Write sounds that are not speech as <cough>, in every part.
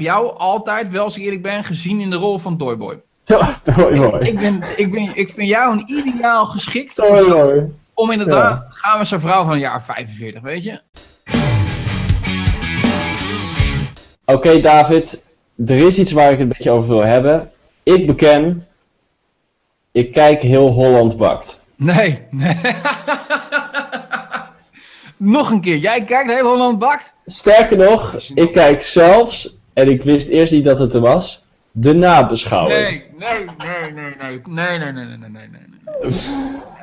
jou altijd, wel als ik eerlijk ben, gezien in de rol van Toyboy. <laughs> Toyboy. Ik, ik, ben, ik, ben, ik vind jou een ideaal geschikt Toyboy. om inderdaad, gaan we zo'n vrouw van een jaar 45, weet je? Oké, David. Er is iets waar ik het een beetje over wil hebben. Ik beken, ik kijk heel Holland bakt. Nee, nee. <laughs> Nog een keer, jij kijkt heel Holland bakt? Sterker nog, ik kijk zelfs, en ik wist eerst niet dat het er was. De nabeschouwing. Nee, nee, nee, nee, nee. Nee, nee, nee, nee, nee, nee. nee.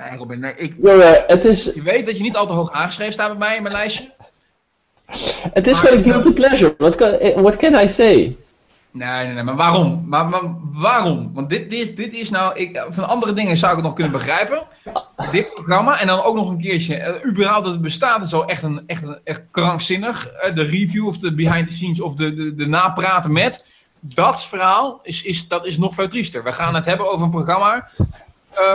nee Robin, nee. Ik, nee, het is... Je weet dat je niet al te hoog aangeschreven staat bij mij in mijn lijstje. Het is gewoon een guilty pleasure. What can, eh, what can I say? Nee, nee, nee, maar waarom? Maar, waarom? Want dit, dit, dit is nou, ik, van andere dingen zou ik het nog kunnen begrijpen. Dit programma en dan ook nog een keertje, uh, überhaupt dat het bestaat is al echt, een, echt, een, echt krankzinnig. Uh, de review of de behind the scenes of de, de, de napraten met. Dat verhaal is, is, dat is nog veel triester. We gaan het hebben over een programma.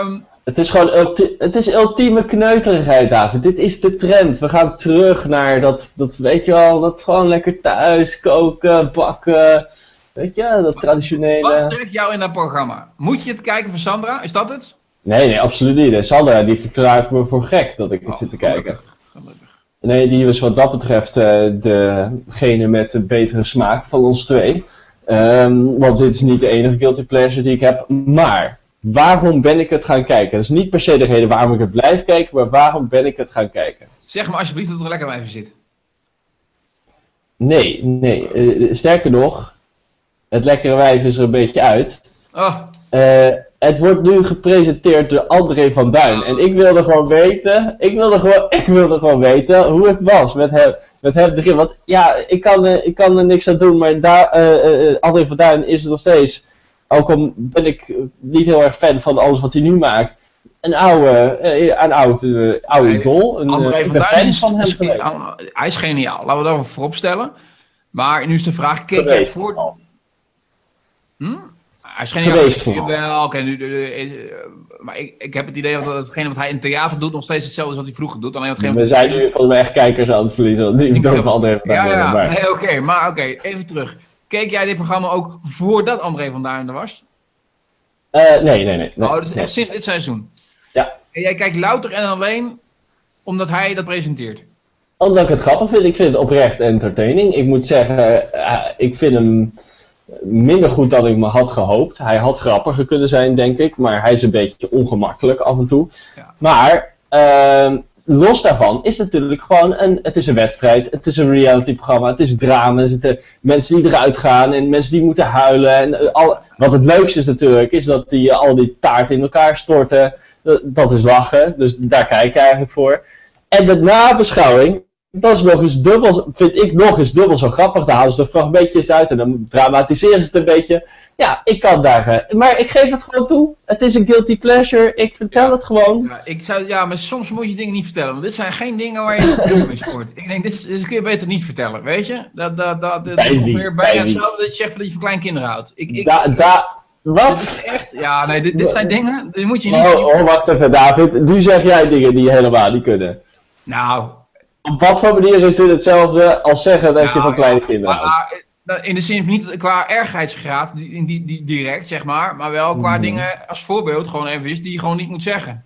Um, het is gewoon het is ultieme kneuterigheid, David. Dit is de trend. We gaan terug naar dat, dat weet je wel, dat gewoon lekker thuis koken, bakken. Weet je, dat traditionele... Wat trekt jou in dat programma? Moet je het kijken van Sandra? Is dat het? Nee, nee, absoluut niet. Sandra die verklaart me voor gek dat ik het Oh, zit te gelukkig, kijken. Gelukkig. Nee, die was wat dat betreft eh, degene met de betere smaak van ons twee. Ehm, want dit is niet de enige guilty pleasure die ik heb. Maar, waarom ben ik het gaan kijken? Dat is niet per se de reden waarom ik het blijf kijken, maar waarom ben ik het gaan kijken? Zeg me alsjeblieft dat er lekker wijf in zit. Nee, nee. eh, sterker nog, het lekkere wijf is er een beetje uit. Oh, Eh, het wordt nu gepresenteerd door André van Duin. En ik wilde gewoon weten, ik wilde gewoon, <laughs> ik wilde gewoon weten hoe het was met hem, met hem erin. Want ja, ik kan, eh, ik kan er niks aan doen, maar daar, eh, André van Duin is er nog steeds. Ook al ben ik niet heel erg fan van alles wat hij nu maakt. Een oude, een oud, oude Nee, idool. Een, André van Duin is, van hij is geniaal. Laten we dat voorop stellen. Maar nu is de vraag, keek jij voor... Hm? Hij is geniaal. Geweest vooral. Wel, oké, nu... eh, eh, maar ik, ik heb het idee dat hetgene wat hij in theater doet nog steeds hetzelfde is wat hij vroeger doet. Alleen hetgene We wat zijn nu volgens mij echt kijkers aan het verliezen. want Die Ik André van Ja, ja, maar- nee, oké, maar oké, even terug. Keek jij dit programma ook voordat André van Duin er was? Eh, nee, nee, nee. nee, oh, dus nee. echt sinds dit seizoen? Ja. En jij kijkt louter en alleen omdat hij dat presenteert? Omdat ik het grappig vind. Ik vind het oprecht entertaining. Ik moet zeggen, eh, ik vind hem minder goed dan ik me had gehoopt. Hij had grappiger kunnen zijn, denk ik. Maar hij is een beetje ongemakkelijk af en toe. Ja. Maar ehm, los daarvan is het natuurlijk gewoon een, het is een wedstrijd. Het is een realityprogramma. Het is drama. Er zitten mensen die eruit gaan en mensen die moeten huilen. En, eh, al, wat het leukste is natuurlijk, is dat die, al die taart in elkaar storten. Dat, dat is lachen. Dus daar kijk ik eigenlijk voor. En de nabeschouwing, dat is nog eens dubbel, vind ik nog eens dubbel zo grappig. Daar halen ze de fragmentjes uit en dan dramatiseren ze het een beetje. Ja, ik kan daar. eh, maar ik geef het gewoon toe. Het is een guilty pleasure. Ik vertel Ja. het gewoon. Ja, ik zou, ja, maar soms moet je dingen niet vertellen. Want dit zijn geen dingen waar je mee scoort. Ik denk, dit, is- dit kun je beter niet vertellen, weet je? Dat, dat, dat, dat is Bij bijna hetzelfde dat je zegt dat je van kleinkinderen houdt. Ik, ik, Da, da, dit wat? echt, ja, nee, dit, dit zijn dingen, die moet je niet... Oh, oh, wacht even, David. Nu zeg jij dingen die helemaal niet kunnen. Nou, Op wat voor manier is dit hetzelfde als zeggen dat je Nou, van kleine kinderen houdt? maar, maar, in de zin van niet qua ergheidsgraad, die, die, die, direct, zeg maar. Maar wel qua Mhm. dingen als voorbeeld, gewoon even, die je gewoon niet moet zeggen.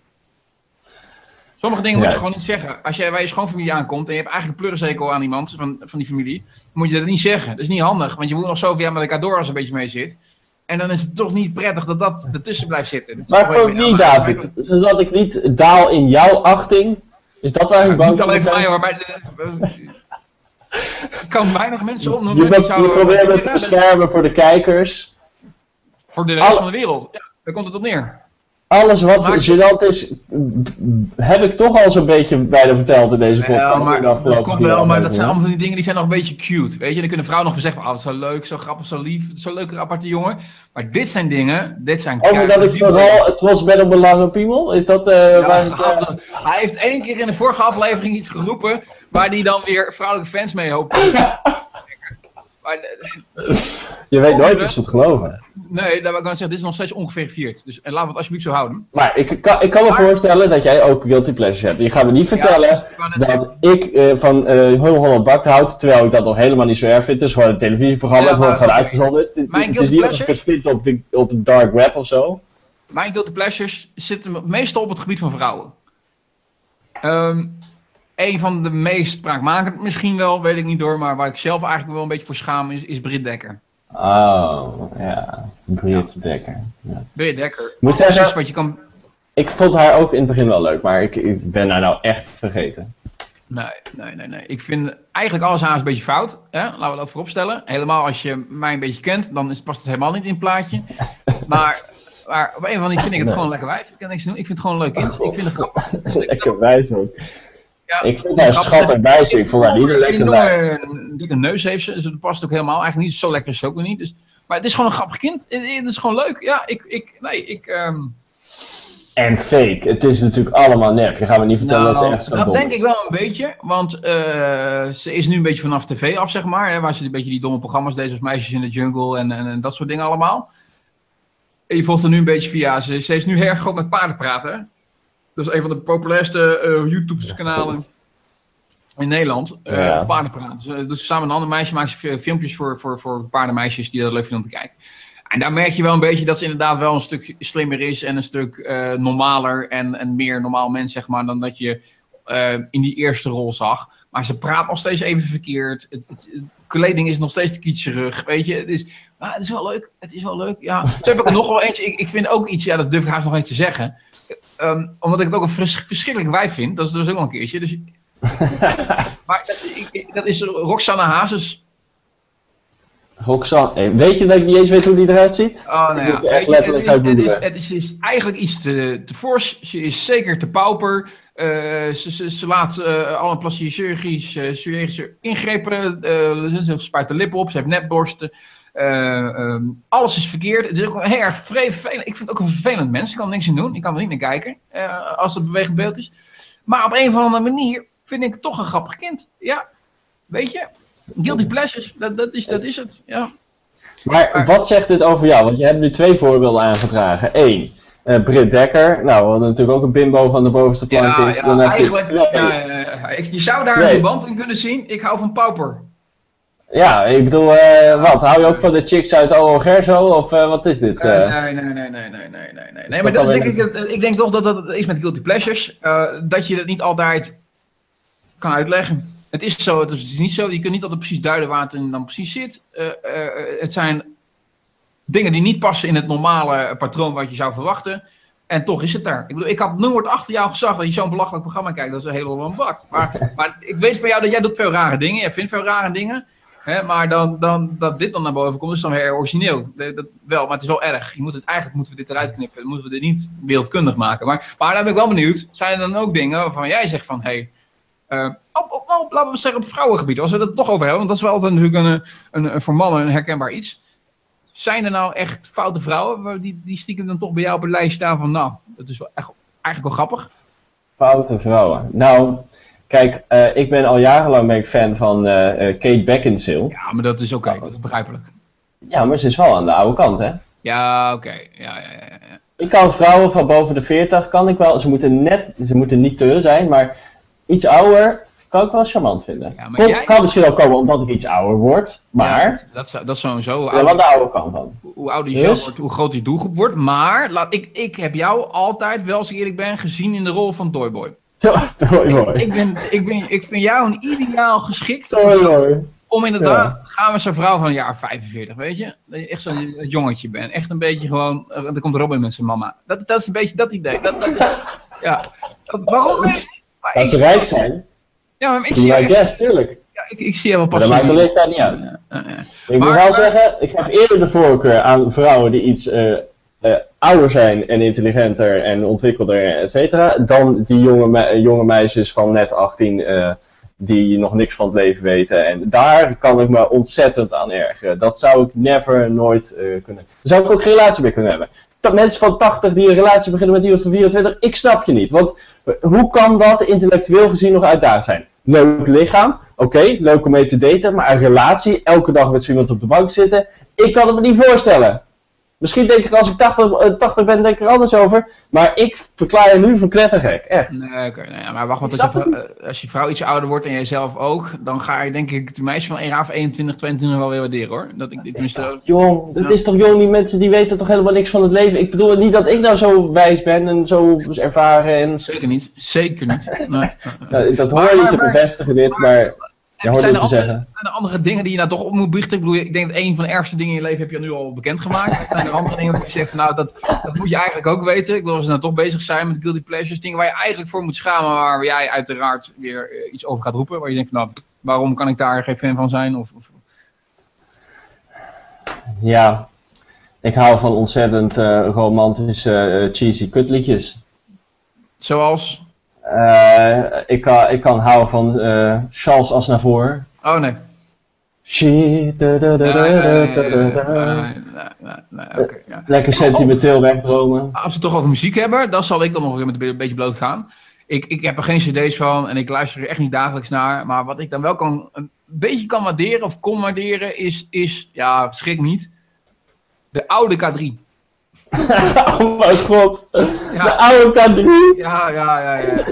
Sommige dingen moet je gewoon niet zeggen. Als jij bij je schoonfamilie aankomt en je hebt eigenlijk een pleurishekel aan iemand van, van die familie, moet je dat niet zeggen. Dat is niet handig, want je moet nog zoveel jaar met elkaar door als er een beetje mee zit. En dan is het toch niet prettig dat dat ertussen blijft zitten. Dat Maar voor wie, David? Zodat ik niet daal in jouw achting. Is dat waar ik Ja, bang niet alleen voor mij hoor, maar eh, eh, ik kan weinig mensen Je, opnoemen. die bent- je zouden- probeert me te beschermen voor de kijkers. Voor de rest Alle- van de wereld. Ja, daar komt het op neer. Alles wat Maar- gênant is, heb ik toch al zo'n beetje bijna verteld in deze podcast. Ja, maar de dat komt wel, maar dat zijn allemaal van die dingen die zijn nog een beetje cute. Weet je, dan kunnen vrouwen nog zeggen, oh, zo leuk, zo grappig, zo lief, zo leuke aparte jongen. Maar dit zijn dingen, dit zijn Over dat ik vooral het was met een belangen piemel? Is dat eh Ja, waar ik, <laughs> eh, eh, hij heeft één keer in de vorige aflevering iets geroepen waar hij dan weer vrouwelijke fans mee hoopt. <laughs> Maar, Je weet nooit of ze het geloven. Nee, daar wil ik zeggen, dit is nog steeds ongeverifieerd. Dus en laten we het alsjeblieft zo houden. Maar ik kan, ik kan me Maar- voorstellen dat jij ook guilty pleasures hebt. Je gaat me niet vertellen Ja, dat ik eh, van Heel Holland Bakt houd, terwijl ik dat nog helemaal niet zo erg vind. Het is gewoon een televisieprogramma, Ja, het wordt gewoon uitgezonden. Het, het- is niet alsof ik het vind op de, op de dark web of zo. Mijn guilty pleasures zitten meestal op het gebied van vrouwen. Ehm een van de meest spraakmakend, misschien wel, weet ik niet door, maar waar ik zelf eigenlijk wel een beetje voor schaam, is, is Britt Dekker. Oh, ja. Britt Dekker. Ja. Britt Dekker. Moet zeggen- is wat je kan... Ik vond haar ook in het begin wel leuk, maar ik, ik ben haar nou echt vergeten. Nee, nee, nee, nee. Ik vind eigenlijk alles aan is een beetje fout. Hè? Laten we dat vooropstellen. Helemaal als je mij een beetje kent, dan past het helemaal niet in het plaatje. <laughs> Maar, maar op een of andere manier vind ik het Nee. gewoon een lekker wijf. Ik kan niks doen. Ik vind het gewoon een leuk kind. Ik vind het <laughs> grappig. Lekker wijs ook. Ja, Ik vond haar schattig wijs, ik vond haar niet een lekker dikke neus heeft ze, dus dat past ook helemaal. Eigenlijk niet zo lekker is ze ook niet. Dus, maar het is gewoon een grappig kind. Het, het is gewoon leuk. Ja, ik, ik, nee, ik... ehm, En fake, het is natuurlijk allemaal nep. Je gaat me niet vertellen dat ze Nou, echt zo dat denk is. ik wel een beetje, want eh, ze is nu een beetje vanaf tv af, zeg maar. Hè, waar ze een beetje die domme programma's deed, zoals Meisjes in de Jungle en, en, en dat soort dingen allemaal. En je volgt er nu een beetje via, ze, ze is nu heel erg met paarden praten. Dat is een van de populairste eh, YouTube-kanalen in Nederland. eh Ja. Paardenpraten. Dus, dus samen met een ander meisje maakt ze fi- filmpjes voor, voor, voor paardenmeisjes die dat leuk vinden om te kijken. En daar merk je wel een beetje dat ze inderdaad wel een stuk slimmer is en een stuk eh, normaler en, en meer normaal mens, zeg maar, dan dat je eh, in die eerste rol zag. Maar ze praat nog steeds even verkeerd. Het, het, het- kleding is nog steeds te kietserig. Weet je, het is, maar het is wel leuk. Het is wel leuk. Ja. Zo heb ik er nog wel eentje. Ik, ik vind ook iets, ja, dat durf ik haast nog eens te zeggen. Ehm, omdat ik het ook een vers, verschrikkelijk wijf vind. Dat is dus ook nog een keertje. Dus, <laughs> maar dat, ik- dat is Roxanne Hazes. Roxanne, eh, weet je dat ik niet eens weet hoe die eruit ziet? Oh, nou ja. echt letterlijk het, is, het, is, uitgoogelen. het is, het is eigenlijk iets te, te fors. Ze is zeker te pauper. Eh, ze, ze, ze laat eh alle plastische chirurgisch, eh, chirurgische ingrepen. ze spuit de lippen op. Ze heeft nepborsten. Eh, ehm, alles is verkeerd. Het is ook heel erg vervelend. Ik vind het ook een vervelend mens. Ik kan er niks aan doen. Ik kan er niet naar kijken. eh, als het bewegend beeld is. Maar op een of andere manier vind ik het toch een grappig kind. Ja, weet je. Guilty pleasures. Dat, dat, is, dat is het. Ja. Maar wat zegt dit over jou? Want je hebt nu twee voorbeelden aangedragen. Eén, eh Britt Dekker. Nou, hadden natuurlijk ook een bimbo van de bovenste plank Ja, is. ja, Dan heb je twee. je zou daar Twee. een verband in kunnen zien. Ik hou van pauper. Ja, ik bedoel, eh, wat? Hou je ook van de chicks uit OO Gerso? Of eh, wat is dit? Eh? nee, nee, nee, nee, nee, nee, nee, nee. Nee, dat maar dat is denk ik, ik denk toch dat dat is met guilty pleasures. dat je het niet altijd kan uitleggen. Het is zo, het is niet zo. Je kunt niet altijd precies duiden waar het in dan precies zit. Het zijn dingen die niet passen in het normale patroon wat je zou verwachten. En toch is het daar. Ik bedoel, ik had nooit achter jou gezegd dat je zo'n belachelijk programma kijkt. Dat is een hele lang bakt. Maar, maar ik weet van jou dat jij doet veel rare dingen. Jij vindt veel rare dingen. Hè, maar dan, dan, dat dit dan naar boven komt, is dan weer origineel. Dat, dat- wel, maar het is wel erg. Je moet het, eigenlijk moeten we dit eruit knippen. Moeten we dit niet wereldkundig maken. Maar, maar daar ben ik wel benieuwd. Zijn er dan ook dingen waarvan jij zegt van... Hey, eh, op, op, op, laten we zeggen op vrouwengebied. Als we het er toch over hebben. Want dat is wel altijd natuurlijk een, een, een voor mannen een herkenbaar iets. Zijn er nou echt foute vrouwen die, die stiekem dan toch bij jou op een lijst staan van... Nou, dat is wel echt, eigenlijk wel grappig. Foute vrouwen. Nou, kijk, eh, ik ben al jarenlang ben ik fan van eh, Kate Beckinsale. Ja, maar dat is oké. dat is begrijpelijk. Ja, maar ze is wel aan de oude kant, hè? Ja, oké. Ja, ja, ja, ja. Ik kan vrouwen van boven de 40, kan ik wel. Ze moeten net, ze moeten niet te zijn, maar iets ouder kan ik wel charmant vinden. Ja, maar Kom- jij- Kan misschien ook komen omdat ik iets ouder word, maar Ja, dat, dat, is- dat is sowieso. Wel ouder, de oude kant dan. hoe ouder je Dus? zelf wordt, hoe groter die doelgroep wordt. Maar laat, ik, ik heb jou altijd, wel als ik eerlijk ben, gezien in de rol van Toyboy. <laughs> <laughs> Ik, ben, ik, ben, ik vind jou een ideaal geschikt boy. om inderdaad, gaan we zo'n vrouw van een jaar 45, weet je? Dat je echt zo'n jongetje bent. Echt een beetje gewoon, eh, dan komt Robin met zijn mama. Dat, dat is een beetje dat idee. Dat, <laughs> ja. Waarom? Maar Dat ze rijk zijn, ja, maar ik zie, tuurlijk. ja, ik, ik zie Maar pas. dat maakt de leeftijd niet uit. Ik Maar- moet wel maar- zeggen, ik heb eerder de voorkeur aan vrouwen die iets eh, eh, ouder zijn en intelligenter en ontwikkelder, et cetera, dan die jonge, jonge meisjes van net 18 eh, die nog niks van het leven weten. En daar kan ik me ontzettend aan ergeren. Dat zou ik never, nooit eh, kunnen. Daar zou ik ook geen relatie mee kunnen hebben. Dat mensen van 80 die een relatie beginnen met iemand van 24, ik snap je niet. Want hoe kan dat intellectueel gezien nog uitdagend zijn? leuk lichaam. Oké, leuk om mee te daten. Maar een relatie, elke dag met iemand op de bank zitten. Ik kan het me niet voorstellen. Misschien denk ik als ik 80, eh, 80 ben, denk ik er anders over. Maar ik verklaar je nu voor knettergek. Echt. Nee, oké. nee, maar wacht, want als je, eh, als je vrouw iets ouder wordt en jij zelf ook, dan ga je denk ik de meisje van 1 of 21, 22 wel weer waarderen hoor. Dat ik dit tenminste... Jong, het Ja. is toch jong, die mensen die weten toch helemaal niks van het leven. Ik bedoel niet dat ik nou zo wijs ben en zo ervaren. En, Zeker niet. Zeker niet. Nee. <laughs> Nou, dat hoor je te bevestigen dit, maar zijn er andere, zeggen. zijn er andere dingen die je nou toch op moet biechten? Ik bedoel, ik denk dat een van de ergste dingen in je leven heb je nu al bekendgemaakt. Zijn er andere dingen waar je zegt, van, nou, dat, dat moet je eigenlijk ook weten. Ik bedoel, als we nou toch bezig zijn met guilty pleasures, dingen waar je eigenlijk voor moet schamen, waar jij uiteraard weer eh, iets over gaat roepen. Waar je denkt van, nou, waarom kan ik daar geen fan van zijn? Of, of Ja, ik hou van ontzettend eh, romantische eh, cheesy kutliedjes. zoals... Eh, ik, kan, ik kan houden van eh, Charles. Oh nee. She, da, da, da, Nee. Lekker sentimenteel wegdromen. Als we het toch over muziek hebben, dan zal ik dan nog met een beetje bloot gaan. Ik, ik heb er geen cd's van en ik luister er echt niet dagelijks naar. Maar wat ik dan wel kan, een beetje kan waarderen of kon waarderen is, is ja, schrik niet, de oude K3. <laughs> oh mijn god. De oude K3. ja, ja, ja. ja.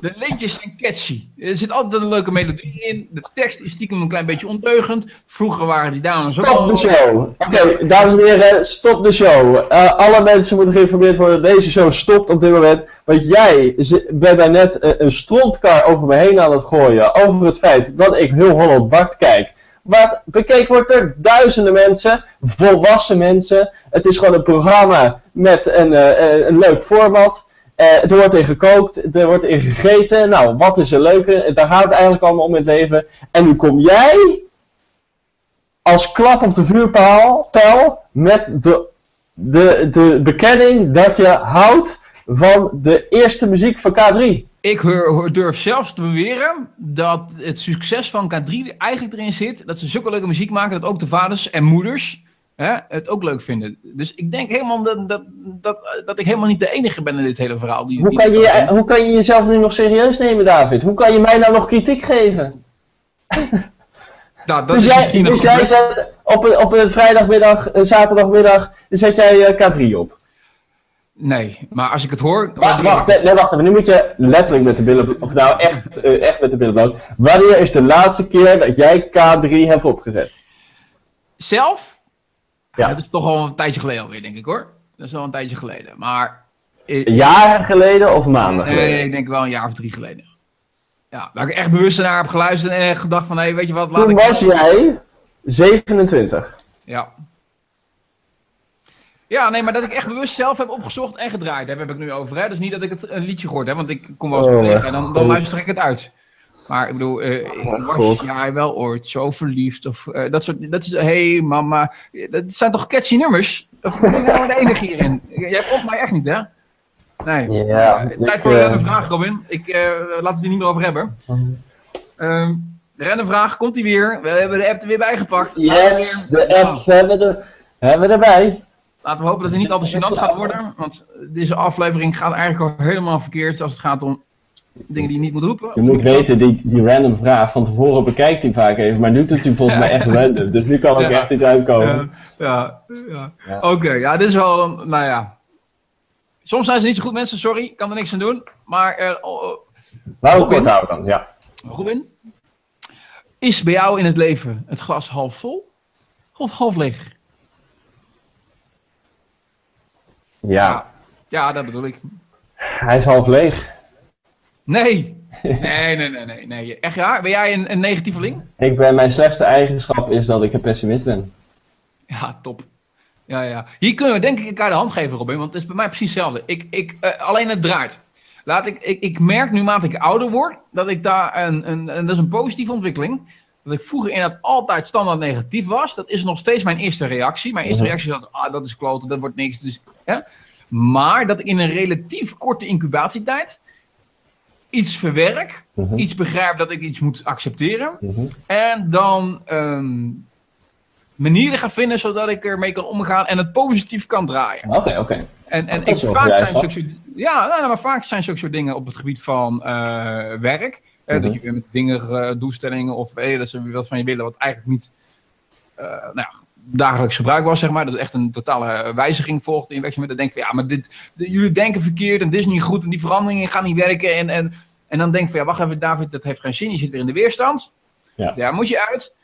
De liedjes zijn catchy. Er zit altijd een leuke melodie in. De tekst is stiekem een klein beetje ondeugend. Vroeger waren die dames ook Stop de show. Oké, dames en heren, stop de show. Eh, alle mensen moeten geïnformeerd worden. Deze show stopt op dit moment. Want jij bent mij net eh, een strontkar over me heen aan het gooien. Over het feit dat ik heel Holland bakt kijk. Wat bekeken wordt door duizenden mensen, volwassen mensen. Het is gewoon een programma met een, eh, eh, een leuk format. Eh, er wordt in gekookt, er wordt in gegeten. Nou, wat is er leuker? Daar gaat het eigenlijk allemaal om in het leven. En nu kom jij als klap op de vuurpaal met de, de, de bekenning dat je houdt van de eerste muziek van K3. Ik hoor, durf zelfs te beweren dat het succes van K3 er eigenlijk erin zit. Dat ze zulke leuke muziek maken dat ook de vaders en moeders hè, het ook leuk vinden. Dus ik denk helemaal dat, dat, dat, dat ik helemaal niet de enige ben in dit hele verhaal. Die, Hoe die kan, je, hoe kan je jezelf nu nog serieus nemen, David? Hoe kan je mij nou nog kritiek geven? <laughs> Nou, dat Dus is jij, dus jij zet op een, op een vrijdagmiddag, een zaterdagmiddag, zet jij eh, K3 op. Nee, maar als ik het hoor... Wacht, wacht, nee, wacht even. Nu moet je letterlijk met de billen. Of nou, echt, eh, echt met de billen bloot. Wanneer is de laatste keer dat jij K3 hebt opgezet? Zelf? Ja. Dat is toch al een tijdje geleden alweer, denk ik hoor. Dat is al een tijdje geleden. Maar... eh, Jaren geleden of maanden geleden? Nee, ik denk wel een jaar of drie geleden. Ja, waar ik echt bewust naar heb geluisterd en echt gedacht van, hé, weet je wat, laat Toen ik... was jij 27. Ja. Ja, nee, maar dat ik echt bewust zelf heb opgezocht en gedraaid heb, heb ik nu over. Hè? Dus niet dat ik het een liedje gehoord heb, want ik kom wel eens Oh, tegen en dan, dan luister ik het uit. Maar ik bedoel, mijn was jij wel ooit zo verliefd? Of eh, dat soort, dat is, hey mama, dat zijn toch catchy nummers? Of ben ik nou de enige hierin? Jij volgt mij echt niet, hè? Nee. Ja, Eh, tijd voor een vraag, Robin. Ik laat het er niet meer over hebben. Ehm de random vraag, komt die weer? We hebben de app er weer bijgepakt. Yes, de app hebben we, er, hebben we erbij. Laten we hopen dat het niet al te gênant gaat worden. Want deze aflevering gaat eigenlijk al helemaal verkeerd als het gaat om dingen die je niet moet roepen. Je moet weten, die, die random vraag van tevoren bekijkt hij vaak even, maar nu doet hij volgens mij echt random. Dus nu kan ook Ja. echt iets uitkomen. Ja, ja, ja. Ja. Oké, ja, dit is wel een, nou ja. Soms zijn ze niet zo goed mensen, sorry, ik kan er niks aan doen. Maar, Laten we Robin? kort houden dan, ja. Robin, is bij jou in het leven het glas half vol of half leeg? Ja, Ja, dat bedoel ik. hij is half leeg. Nee. <laughs> Nee, nee, nee, nee, nee. Echt ja? Ben jij een, een negatieveling? Ik ben, mijn slechtste eigenschap is dat ik een pessimist ben. Ja, top. Ja, ja. Hier kunnen we denk ik elkaar de hand geven, Robin, want het is bij mij precies hetzelfde. Ik, ik, eh, alleen het draait. Laat ik, ik, ik merk nu naarmate ik ouder word, dat ik daar een, een, en dat is een positieve ontwikkeling. Dat ik vroeger inderdaad altijd standaard negatief was. Dat is nog steeds mijn eerste reactie. Mijn eerste Mhm. reactie is dat, ah, dat is kloten, dat wordt niks. Dus, hè? Maar dat ik in een relatief korte incubatietijd iets verwerk, Mhm, iets begrijp dat ik iets moet accepteren. mhm. En dan ehm, manieren gaan vinden zodat ik ermee kan omgaan en het positief kan draaien. Oké, oké. En, en Dat ik, vaak zijn zulke ja, nou, nou, maar vaak zijn zulke soort dingen op het gebied van eh, werk. Eh, Mhm. Dat je weer met dingen, eh, doelstellingen of eh, dat ze wat van je willen wat eigenlijk niet eh, nou ja, dagelijks gebruik was, zeg maar. Dat is echt een totale wijziging volgt in werkzaamheden. Dan denk ik van, ja, maar dit, de- jullie denken verkeerd en dit is niet goed en die veranderingen gaan niet werken. En, en, en dan denk ik van, ja, wacht even David, dat heeft geen zin. Je zit weer in de weerstand. Ja. Daar moet je uit.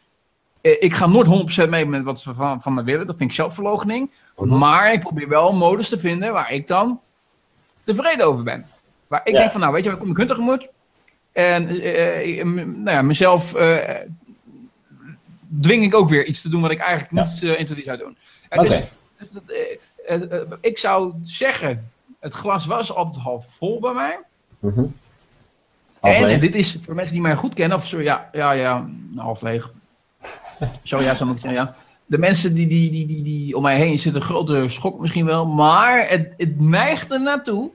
Ik ga nooit 100% mee met wat ze van, van me willen. Dat vind ik zelfverloochening. Mhm. Maar ik probeer wel een modus te vinden waar ik dan tevreden over ben. Waar ik Ja. denk van, nou weet je, ik kom mijn kunt tegemoet. En eh, eh, nou ja, mezelf eh, dwing ik ook weer iets te doen wat ik eigenlijk Ja. niet eh intuïtief zou doen. En Oké. dus, dus dat, ik zou zeggen, het glas was altijd half vol bij mij. Mhm. En, en dit is voor mensen die mij goed kennen, of zo, ja, ja, ja, half leeg. <laughs> zo ja, zo moet ik zeggen, ja. De mensen die, die, die, die, die om mij heen zitten, een grote schok misschien wel. Maar het, het neigt er naartoe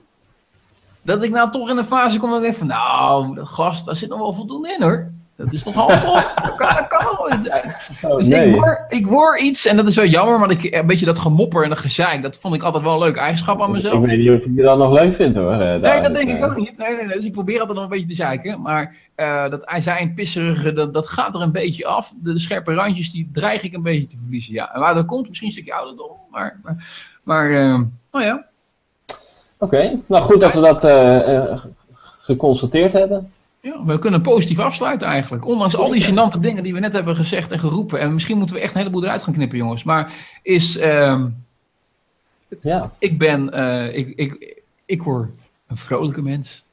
dat ik nou toch in een fase kom dat ik denk van, nou, dat glas, daar zit nog wel voldoende in hoor. Dat is toch half vol. <laughs> Dat kan, dat kan wel zijn. Oh, Dus nee. ik, word, ik word iets, en dat is wel jammer, maar ik, een beetje dat gemopper en dat gezeik, dat vond ik altijd wel een leuk eigenschap aan mezelf. Ik weet niet of je dat nog leuk vindt hoor. eh, Nee, dat denk ik Eh, ook niet. Nee, nee, nee. Dus ik probeer altijd nog een beetje te zeiken. Maar eh, dat zijn pisserige, dat, dat gaat er een beetje af. De, de scherpe randjes, die dreig ik een beetje te verliezen. Ja. En waar dat komt, misschien een stukje ouderdom. Maar, maar, maar oh ja. Oké, nou goed dat we dat eh, eh, geconstateerd hebben. ja. We kunnen positief afsluiten eigenlijk. Ondanks al die gênante dingen die we net hebben gezegd en geroepen. En misschien moeten we echt een heleboel eruit gaan knippen, jongens. Maar is, ehm, Ja. ik ben, eh, ik, ik, ik word een vrolijke mens.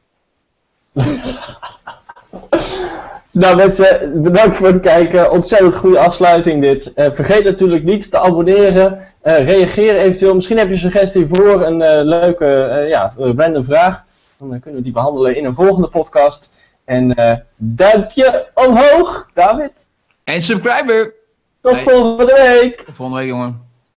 <laughs> Nou mensen, bedankt voor het kijken. Ontzettend goede afsluiting dit. Eh, vergeet natuurlijk niet te abonneren. Eh, reageer eventueel. Misschien heb je een suggestie voor een eh, leuke ja, random vraag. Dan kunnen we die behandelen in een volgende podcast. En duimpje omhoog, David. En subscriber. Tot Hey. volgende week. Tot volgende week, jongen.